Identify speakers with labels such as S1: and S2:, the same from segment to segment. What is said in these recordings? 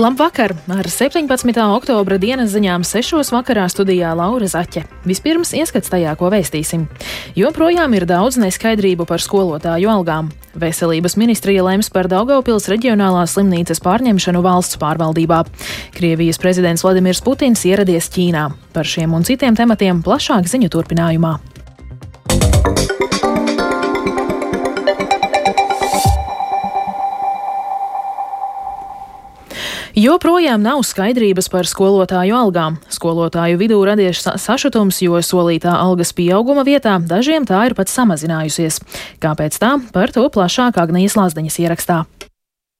S1: Labvakar! Ar 17. oktobra dienas ziņām 6. vakarā studijā Laura Zaķe. Vispirms ieskats tajā, ko vēstīsim. Joprojām ir daudz neskaidrību par skolotāju algām. Veselības ministrija lems par Daugaupils reģionālās slimnīcas pārņemšanu valsts pārvaldībā. Krievijas prezidents Vladimirs Putins ieradies Ķīnā. Par šiem un citiem tematiem plašāk ziņu turpinājumā. Joprojām nav skaidrības par skolotāju algām. Skolotāju vidū radies sašutums, jo solītā algas pieauguma vietā dažiem tā ir pat samazinājusies. Kāpēc tā? Par to plašāk Agnijas Lazdeņas ierakstā.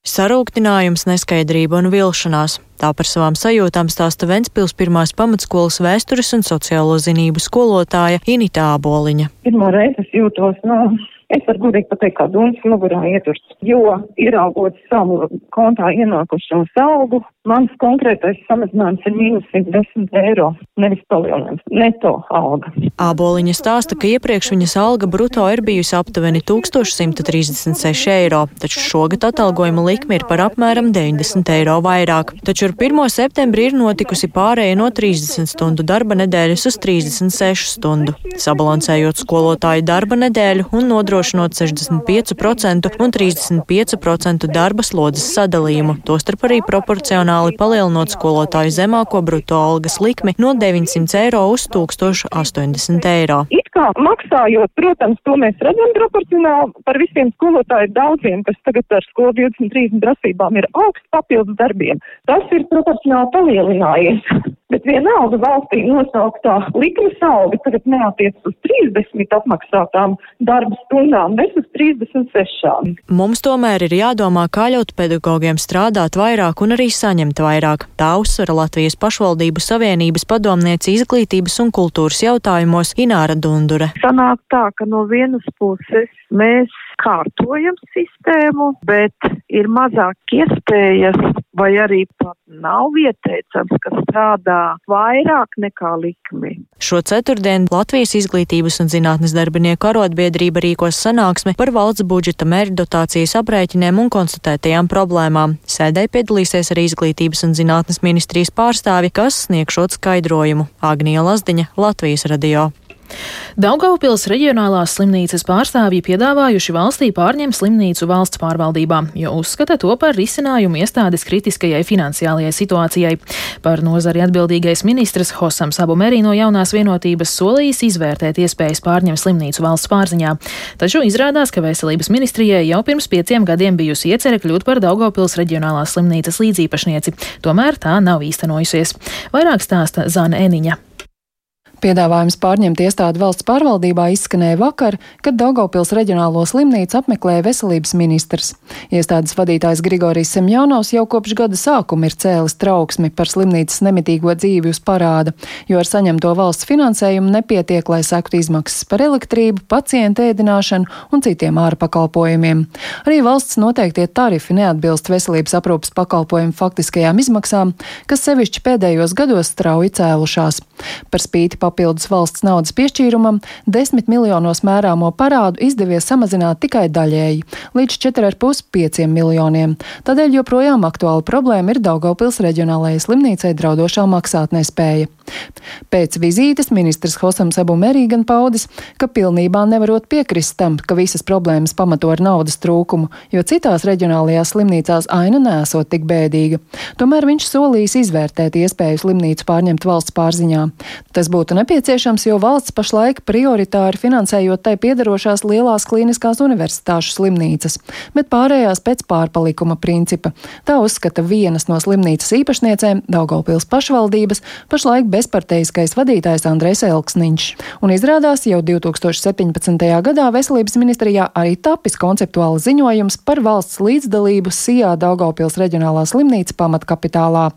S2: Sarūktinājums, neskaidrība un vilšanās. Tā par savām sajūtām stāsta Ventspils pirmās pamatskolas vēstures un sociālo zinību skolotāja Inita Āboliņa.
S3: Pirmo reizi es jūtos, nu, Es varu gudīgi pateikt, kā dūns mugurā ieturs, jo ieraugot savu kontā ienākušo saldu, mans konkrētais samazinājums ir mīnus 110 eiro, nevis palielinājums, neto alga.
S2: Āboliņa stāsta, ka iepriekš viņas alga bruto ir bijusi aptuveni 1136 eiro, taču šogad atalgojuma likme ir par apmēram 90 eiro vairāk. Taču ar 1. septembrī ir notikusi pārēja no 30 stundu darba nedēļas uz 36 stundu, sabalansējot skolotāju darba nedēļu un nodrošinot nodrošinot 65% un 35% darba slodzes sadalījumu, tostarp arī proporcionāli palielinot skolotāju zemāko bruto algas likmi no 900 eiro uz 1080 eiro.
S3: It kā maksājot, protams, to mēs redzam proporcionāli par visiem skolotāju daudziem, kas tagad ar skolu 23 prasībām ir augsts papildus darbiem. Tas ir proporcionāli palielinājies. Bet vienalga valstī nosauktā likmes alga tagad neatiec uz 30 apmaksātām darba stundām, bet uz 36.
S2: Mums tomēr ir jādomā, kā ļaut pedagogiem strādāt vairāk un arī saņemt vairāk. Tā uzsvera Latvijas pašvaldību savienības padomniece izglītības un kultūras jautājumos Ināra Dundure.
S4: Sanāk tā, ka no vienas puses mēs kārtojam sistēmu, bet ir mazāk iespējas vai arī pat nav ieteicams, ka strādā vairāk nekā likmi.
S2: Šo ceturtdienu Latvijas izglītības un zinātnes darbinieku arotbiedrība rīkos sanāksmi par valsts budžeta mērķdotācijas aprēķiniem un konstatētajām problēmām. Sēdē piedalīsies arī izglītības un zinātnes ministrijas pārstāvi, kas sniegšot skaidrojumu. Agnija Lazdiņa, Latvijas radio.
S1: Daugaupils reģionālās slimnīcas pārstāvji piedāvājuši valstī pārņemt slimnīcu valsts pārvaldībā, jo uzskata to par risinājumu iestādes kritiskajai finansiālajai situācijai. Par nozari atbildīgais ministrs Hosams Abumerī no jaunās vienotības solījis izvērtēt iespējas pārņemt slimnīcu valsts pārziņā. Taču izrādās, ka veselības ministrijai jau pirms pieciem gadiem bijusi iecerē kļūt par Daugaupils reģionālās slimnīcas līdzīpašnieci, tomēr tā nav īstenojusies. Vairāk stāsta Zana Eniņa.
S5: Piedāvājums pārņemt iestādi valsts pārvaldībā izskanēja vakar, kad Daugopils reģionālo slimnīcu apmeklēja veselības ministrs. Iestādes vadītājs Grigorijs Semjonovs jau kopš gada sākuma ir cēlis trauksmi par slimnīcas nemitīgo dzīvi uz parāda, jo ar saņemto valsts finansējumu nepietiek, lai sektu izmaksas par elektrību, pacientu ēdināšanu un citiem ārpakalpojumiem. Arī valsts noteiktie tarifi neatbilst veselības aprūpas pakalpojumu faktiskajām izmaksām, kas sevišķi pēdējos gados strauji cēlušās. Par spīti papildus valsts naudas piešķīrumam, 10 miljonos mērāmo parādu izdevies samazināt tikai daļēji - līdz 4,5 miljoniem. Tādēļ joprojām aktuāla problēma ir Daugopils reģionālajai slimnīcai draudošā maksātnespēja. Pēc vizītes ministrs Hosams Abu Merīgan paudis, ka pilnībā nevarot piekrist tam, ka visas problēmas pamato ar naudas trūkumu, jo citās reģionālajās slimnīcās aina nesot tik bēdīga. Tomēr viņš solījis izvērtēt iespēju slimnīcu pārņemt valsts pārziņā. Tas būtu nepieciešams, jo valsts pašlaik prioritāri finansējot tai piedarošās lielās klīniskās universitāšu slimnīcas, bet pārējās pēc pārpalikuma principa. Tā uzskata vienas no slimnīcas īpašniecēm Daugopils pašvaldības pašlaik bezparteiskais vadītājs Andrēs Elksniņš. Un izrādās jau 2017. gadā veselības ministrijā arī tapis konceptuāls ziņojums par valsts līdzdalību Sijā Daugopils reģionālā slimnīca pamatkapitālā.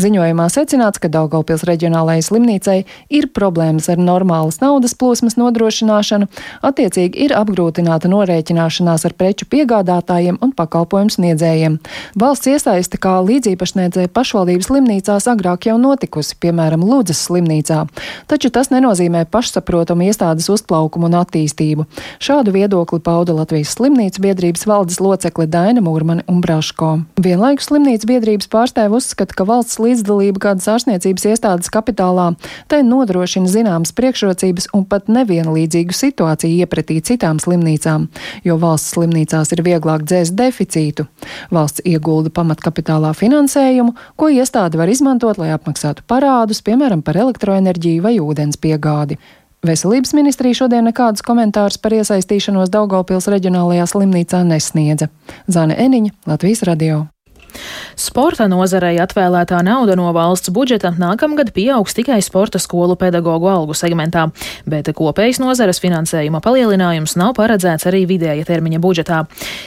S5: Ziņojumā secināts, ka Daugopils reģionālajai slimnīcai ir problēmas ar normālas naudas plūsmas nodrošināšanu, attiecīgi ir apgrūtināta norēķināšanās ar preču piegādātājiem un pakalpojumu sniedzējiem. Valsts iesaiste kā līdzīpašniedzēja pašvaldības slimnīcās agrāk jau notikusi, piemēram, Lūdzes slimnīcā, taču tas nenozīmē pašsaprotamu iestādes uzplaukumu un attīstību. Šādu viedokli pauda Latvijas slimnīcu biedrības valdes locekli Daina Mūrmani un Braško. Vienlaikus slimnīcu biedrības pārstāvi uzskata, ka valsts līdzdalība kādas ārstniecības iestādes kapitālā tai nodrošina zināmas priekšrocības un pat nevienlīdzīgu situāciju iepratī citām slimnīcām, jo valsts slimnīcās ir vieglāk dzēst deficītu. Valsts iegulda pamatkapitālā finansējumu, ko iestāde var izmantot, lai apmaksātu parādus, piemēram, par elektroenerģiju vai ūdens piegādi. Veselības ministrija šodien nekādus komentārus par iesaistīšanos Daugopils reģionālajā slimnīcā nesniedza. Zane Eniņa, Latvijas radio.
S1: Sporta nozarei atvēlētā nauda no valsts budžeta nākamgad pieaugs tikai sporta skolu pedagoģu algu segmentā, bet kopējs nozares finansējuma palielinājums nav paredzēts arī vidēja termiņa budžetā.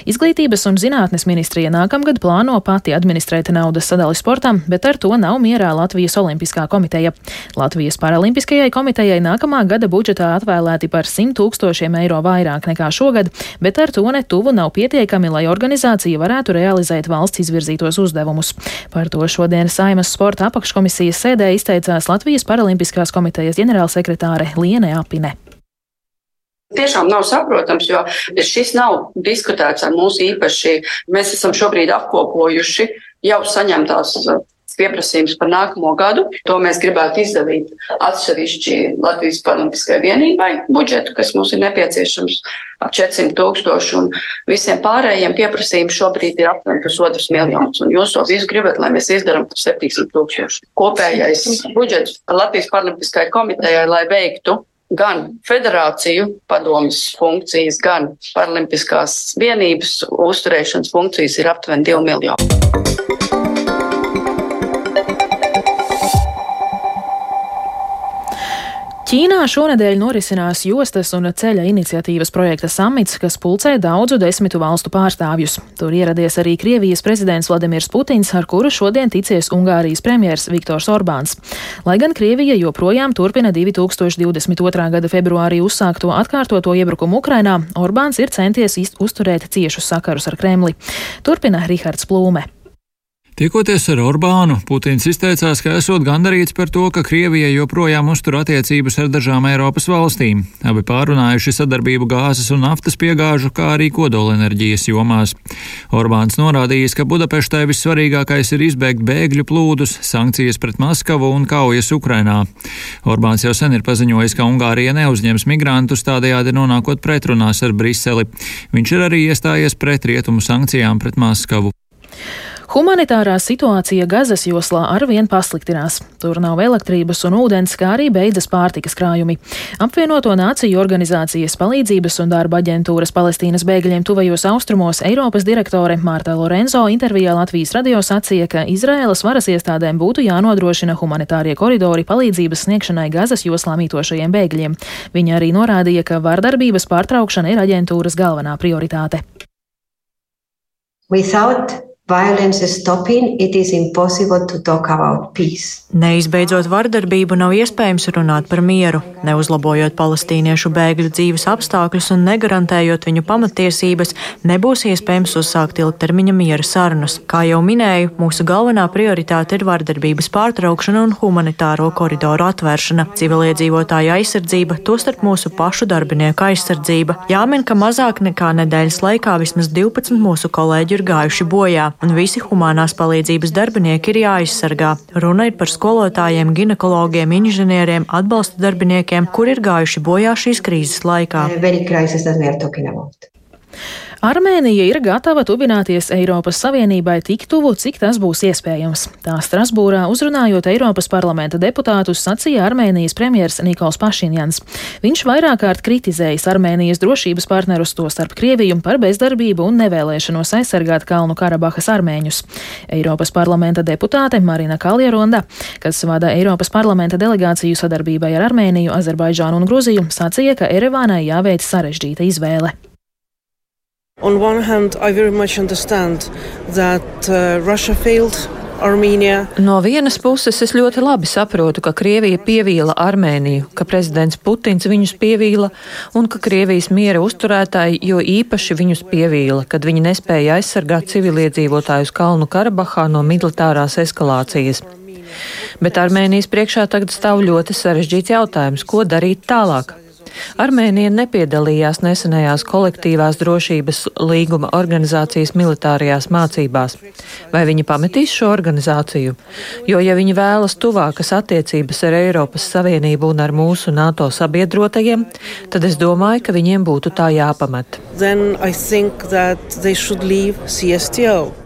S1: Izglītības un zinātnes ministrija nākamgad plāno pati administrēt naudas sadali sportam, bet ar to nav mierā Latvijas Olimpiskā komiteja. Latvijas Paralimpiskajai komitejai nākamā gada budžetā atvēlēti par 100 tūkstošiem eiro vairāk nekā šogad, bet ar to netuvu nav pietiekami, lai organizācija varētu realizēt valsts izvirzītos uzdevumus uzdevumus. Par to šodienas Saimas sporta apakškomisijas sēdē izteicās Latvijas Paralimpiskās komitejas ģenerālsekretāre Liene Apine.
S6: Tiešām nav saprotams, jo šis nav diskutēts ar mūsu īpaši. Mēs esam šobrīd apkopojuši jau saņemtās pieprasījums par nākamo gadu. To mēs gribētu izdalīt atsevišķi Latvijas Paralimpiskajai vienībai budžetu, kas mums ir nepieciešams ap 400 tūkstoši, un visiem pārējiem pieprasījumiem šobrīd ir apmēram pusotras miljonus. Un jūs to visu gribat, lai mēs izdarām par 700 tūkstoši. Kopējais budžets Latvijas Paralimpiskajai komitejai, lai veiktu gan federāciju padomas funkcijas, gan paralimpiskās vienības uzturēšanas funkcijas ir aptuveni 2 miljoni.
S1: Ķīnā šonadēļ norisinās jostas un ceļa iniciatīvas projekta samits, kas pulcē daudzu desmitu valstu pārstāvjus. Tur ieradies arī Krievijas prezidents Vladimirs Putins, ar kuru šodien ticies Ungārijas premjers Viktors Orbāns. Lai gan Krievija joprojām turpina 2022. gada februārī uzsākto atkārtoto iebrukumu Ukrainā, Orbāns ir centies uzturēt ciešus sakarus ar Kremli. Turpina Rihards Plūme.
S7: Tiekoties ar Orbānu, Putins izteicās, ka esot gandarīts par to, ka Krievija joprojām uztur attiecības ar dažām Eiropas valstīm. Abi pārunājuši sadarbību gāzes un naftas piegāžu, kā arī kodolenerģijas jomās. Orbāns norādījis, ka Budapeštai vissvarīgākais ir izbēgt bēgļu plūdus, sankcijas pret Maskavu un kaujas Ukrainā. Orbāns jau sen ir paziņojis, ka Ungārija neuzņems migrantus, tādējādi nonākot pretrunās ar Briseli. Viņš ir arī iestājies pret rietumu sankcijām pret Maskavu.
S1: Humanitārā situācija Gazas joslā arvien pasliktinās. Tur nav elektrības un ūdens, kā arī beidzas pārtikas krājumi. Apvienoto Nāciju organizācijas palīdzības un darba aģentūras Palestīnas bēgļiem tuvajos austrumos Eiropas direktore Mārta Lorenzo intervijā Latvijas radio sacīja, ka Izraēlas varas iestādēm būtu jānodrošina humanitārie koridori palīdzības sniegšanai Gazas joslā mītošajiem bēgļiem. Viņa arī norādīja, ka vardarbības pārtraukšana ir aģentūras galvenā prioritāte.
S8: Without violence stopping, it is impossible to talk about peace.
S2: Neizbeidzot vardarbību, nav iespējams runāt par mieru, neuzlabojot palestīniešu bēgļu dzīves apstākļus un negarantējot viņu pamatiesības, nebūs iespējams uzsākt ilgtermiņa miera sarunas. Kā jau minēju, mūsu galvenā prioritāte ir vardarbības pārtraukšana un humanitāro koridoru atvēršana, civiliedzīvotāju aizsardzība, tostarp mūsu pašu darbinieku aizsardzība. Jāmin, ka mazāk nekā nedēļas laikā vismaz 12 mūsu kolēģi ir gājuši bojā un visi humanās palīdzības darbinieki ir jāaizsargā. Runa ir par skolotājiem, ginekologiem, inženieriem, atbalsta darbiniekiem, kur ir gājuši bojā šīs krīzes laikā.
S1: Armēnija ir gatava tuvināties Eiropas Savienībai tik tuvu, cik tas būs iespējams. Tā Strasbūrā uzrunājot Eiropas parlamenta deputātus, sacīja Armēnijas premjers Nikols Pašinjans. Viņš vairāk kārt kritizējis Armēnijas drošības partnerus, to starp Krieviju, par bezdarbību un nevēlēšanos aizsargāt Kalnu Karabahas armēņus. Eiropas parlamenta deputāte Marina Kalieronda, kas vada Eiropas parlamenta delegāciju sadarbībai ar Armēniju, Azerbaidžānu un Gruziju, sacīja, ka Erevānai jāveic sarežģīta izvēle.
S9: On one hand, I very much understand that uh, Russia failed No vienas puses es ļoti labi saprotu, ka Krievija pievīla Armēniju, ka prezidents Putins viņus pievīla un ka Krievijas miera uzturētāji jo īpaši viņus pievīla, kad viņi nespēja aizsargāt civiliedzīvotājus Kalnu Karabahā no militārās eskalācijas. Bet Armēnijas priekšā tagad stāv ļoti sarežģīts jautājums, ko darīt tālāk. Armēnija nepiedalījās nesenajās kolektīvās drošības līguma organizācijas militārajās mācībās. Vai viņi pametīs šo organizāciju? Jo, ja viņi vēlas tuvākas attiecības ar Eiropas Savienību un ar mūsu NATO sabiedrotajiem, tad es domāju, ka viņiem būtu tā jāpamet. CSTO.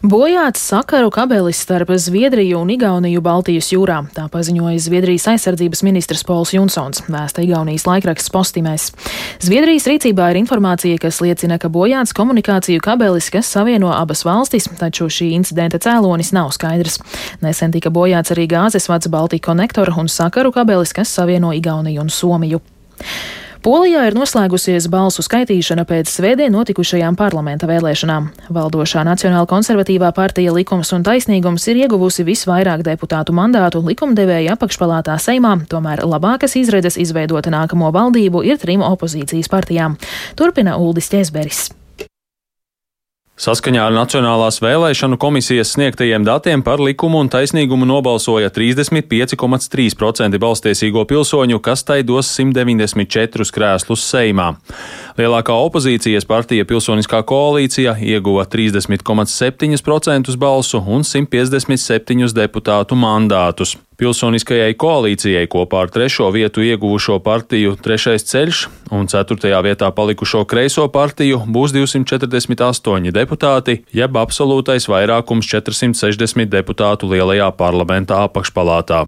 S1: Bojāts sakaru kabelis starp Zviedriju un Igauniju Baltijas jūrā, tā paziņoja Zviedrijas aizsardzības ministrs Pols Junsons, vēsta Igaunijas laikraksts Postimēs. Zviedrijas rīcībā ir informācija, kas liecina, ka bojāts komunikāciju kabelis, kas savieno abas valstis, taču šī incidenta cēlonis nav skaidrs. Nesen tika bojāts arī gāzes vads Baltika konektora un sakaru kabelis, kas savieno Igauniju un Somiju. Polijā ir noslēgusies balsu skaitīšana pēc svētdien notikušajām parlamenta vēlēšanām. Valdošā Nacionāla konservatīvā partija Likums un taisnīgums ir ieguvusi visvairāk deputātu mandātu likumdevēja apakšpalātā Seimā, tomēr labākas izredzes izveidot nākamo valdību ir trim opozīcijas partijām. Turpina Uldis Ķesberis.
S10: Saskaņā ar Nacionālās vēlēšanu komisijas sniegtajiem datiem par likumu un taisnīgumu nobalsoja 35,3% balstiesīgo pilsoņu, kas tai dos 194 krēslus Seimā. Lielākā opozīcijas partija Pilsoniskā koalīcija ieguva 30,7% balsu un 157 deputātu mandātus. Pilsoniskajai koalīcijai kopā ar trešo vietu ieguvušo partiju Trešais ceļš un ceturtajā vietā palikušo kreiso partiju būs 248 deputāti, jeb absolūtais vairākums 460 deputātu lielajā parlamentā apakšpalātā.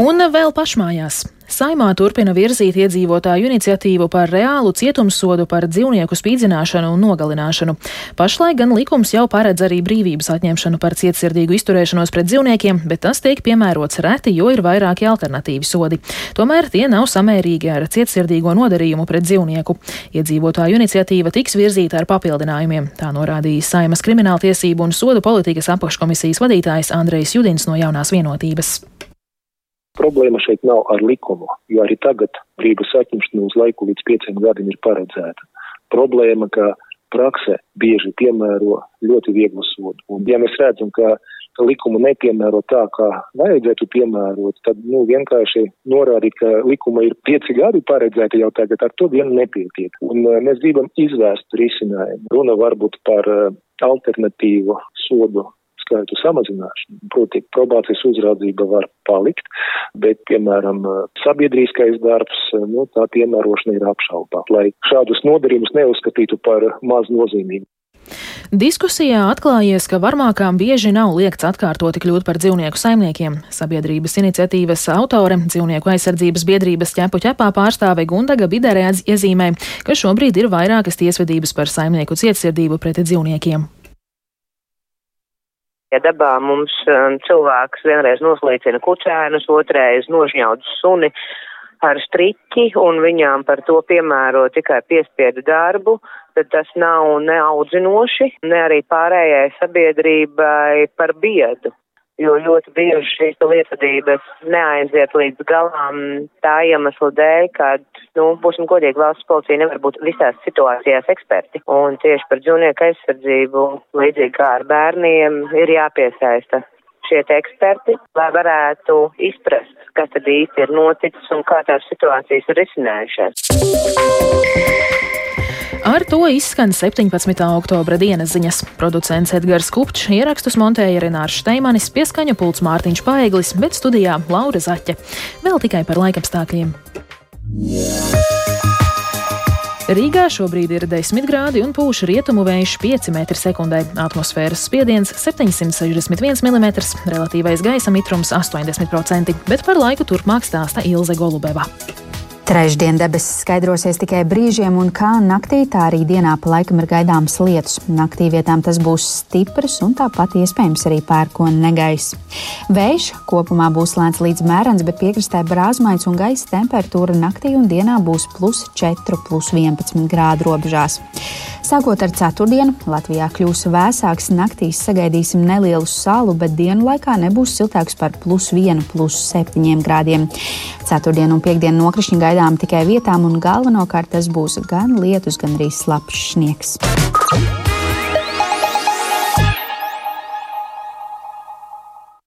S1: Un vēl pašmājās. Saimā turpina virzīt iedzīvotāju iniciatīvu par reālu cietumsodu par dzīvnieku spīdzināšanu un nogalināšanu. Pašlaik gan likums jau paredz arī brīvības atņemšanu par cietsirdīgu izturēšanos pret dzīvniekiem, bet tas tiek piemērots reti, jo ir vairāki alternatīvi sodi. Tomēr tie nav samērīgi ar cietsirdīgo nodarījumu pret dzīvnieku. Iedzīvotāju iniciatīva tiks virzīta ar papildinājumiem, tā norādīja Saimas krimināltiesību un sodu politikas apakškomisijas vadītājs Andrejs Judins no jaunās vienotības.
S11: Problēma šeit nav ar likumu, jo arī tagad brīvības atņemšana uz laiku līdz pieciem gadiem ir paredzēta. Problēma, ka praksē bieži piemēro ļoti vieglu sodu. Un, ja mēs redzam, ka likumu nepiemēro tā, kā vajadzētu piemērot, tad nu, vienkārši norādīt, ka likuma ir pieci gadi paredzēti jau tagad, ar to vien nepietiek. Un uh, mēs gribam izvērst risinājumu. Runa varbūt par uh, alternatīvu sodu skaitu samazināšanu. Proti, probācijas uzraudzība var palikt, bet, piemēram, sabiedrīskais darbs, nu, tā piemērošana ir apšaubā, lai šādus nodarījumus neuzskatītu par maz nozīmīgu.
S1: Diskusijā atklājies, ka varmākām bieži nav liekts atkārtoti kļūt par dzīvnieku saimniekiem. Sabiedrības iniciatīvas autore, dzīvnieku aizsardzības biedrības ķepu ķepā pārstāve Gundaga Biderē iezīmē, ka šobrīd ir vairākas tiesvedības par saimnieku cietsirdību pret dzīvniekiem.
S12: Ja dabā mums um, cilvēks vienreiz noslīcina kucēnus, otrreiz nožņaudz suni ar striķi un viņām par to piemēro tikai piespiedu darbu, tad tas nav neaudzinoši, ne arī pārējai sabiedrībai par biedu jo ļoti bieži šīs lietvedības neaiziet līdz galām tā iemesla dēļ, ka, nu, būsim godīgi, valsts policija nevar būt visās situācijās eksperti. Un tieši par dzīvnieku aizsardzību, līdzīgi kā ar bērniem, ir jāpiesaista šie eksperti, lai varētu izprast, kas tad īsti ir noticis un kā tās situācijas ir risinājušās.
S1: Ar to izskan 17. oktobra dienas ziņas. Producents Edgars Kupčs, ierakstus montēja Renārs Šteimanis, pieskaņa pults Mārtiņš Paeglis, bet studijā Laura Zaķe. Vēl tikai par laikapstākļiem. Rīgā šobrīd ir 10 grādi un pūš rietumu vējš 5 m2. Atmosfēras spiediens 761 mm, relatīvais gaisa mitrums 80%, bet par laiku turpmāk stāsta Ilze Golubeva.
S13: Trešdien debesis skaidrosies tikai brīžiem, un kā naktī, tā arī dienā pa laikam ir gaidāms lietus. Naktī vietām tas būs stiprs un tāpat iespējams arī pērkona negaiss. Vējš kopumā būs lēns līdz mērens, bet piekrastē brāzmaiņas un gaisa temperatūra naktī un dienā būs plus 4, plus 11 grādu robežās. Sākot ar ceturtdienu, Latvijā kļūs vēsāks, naktīs sagaidīsim nelielu salu, bet dienu laikā nebūs siltāks par plus 1, plus 7 grādiem. Ceturtdienu un piekdienu nokrišņi gaidām tikai vietām, un galvenokārt tas būs gan lietus, gan arī slapjš sniegs.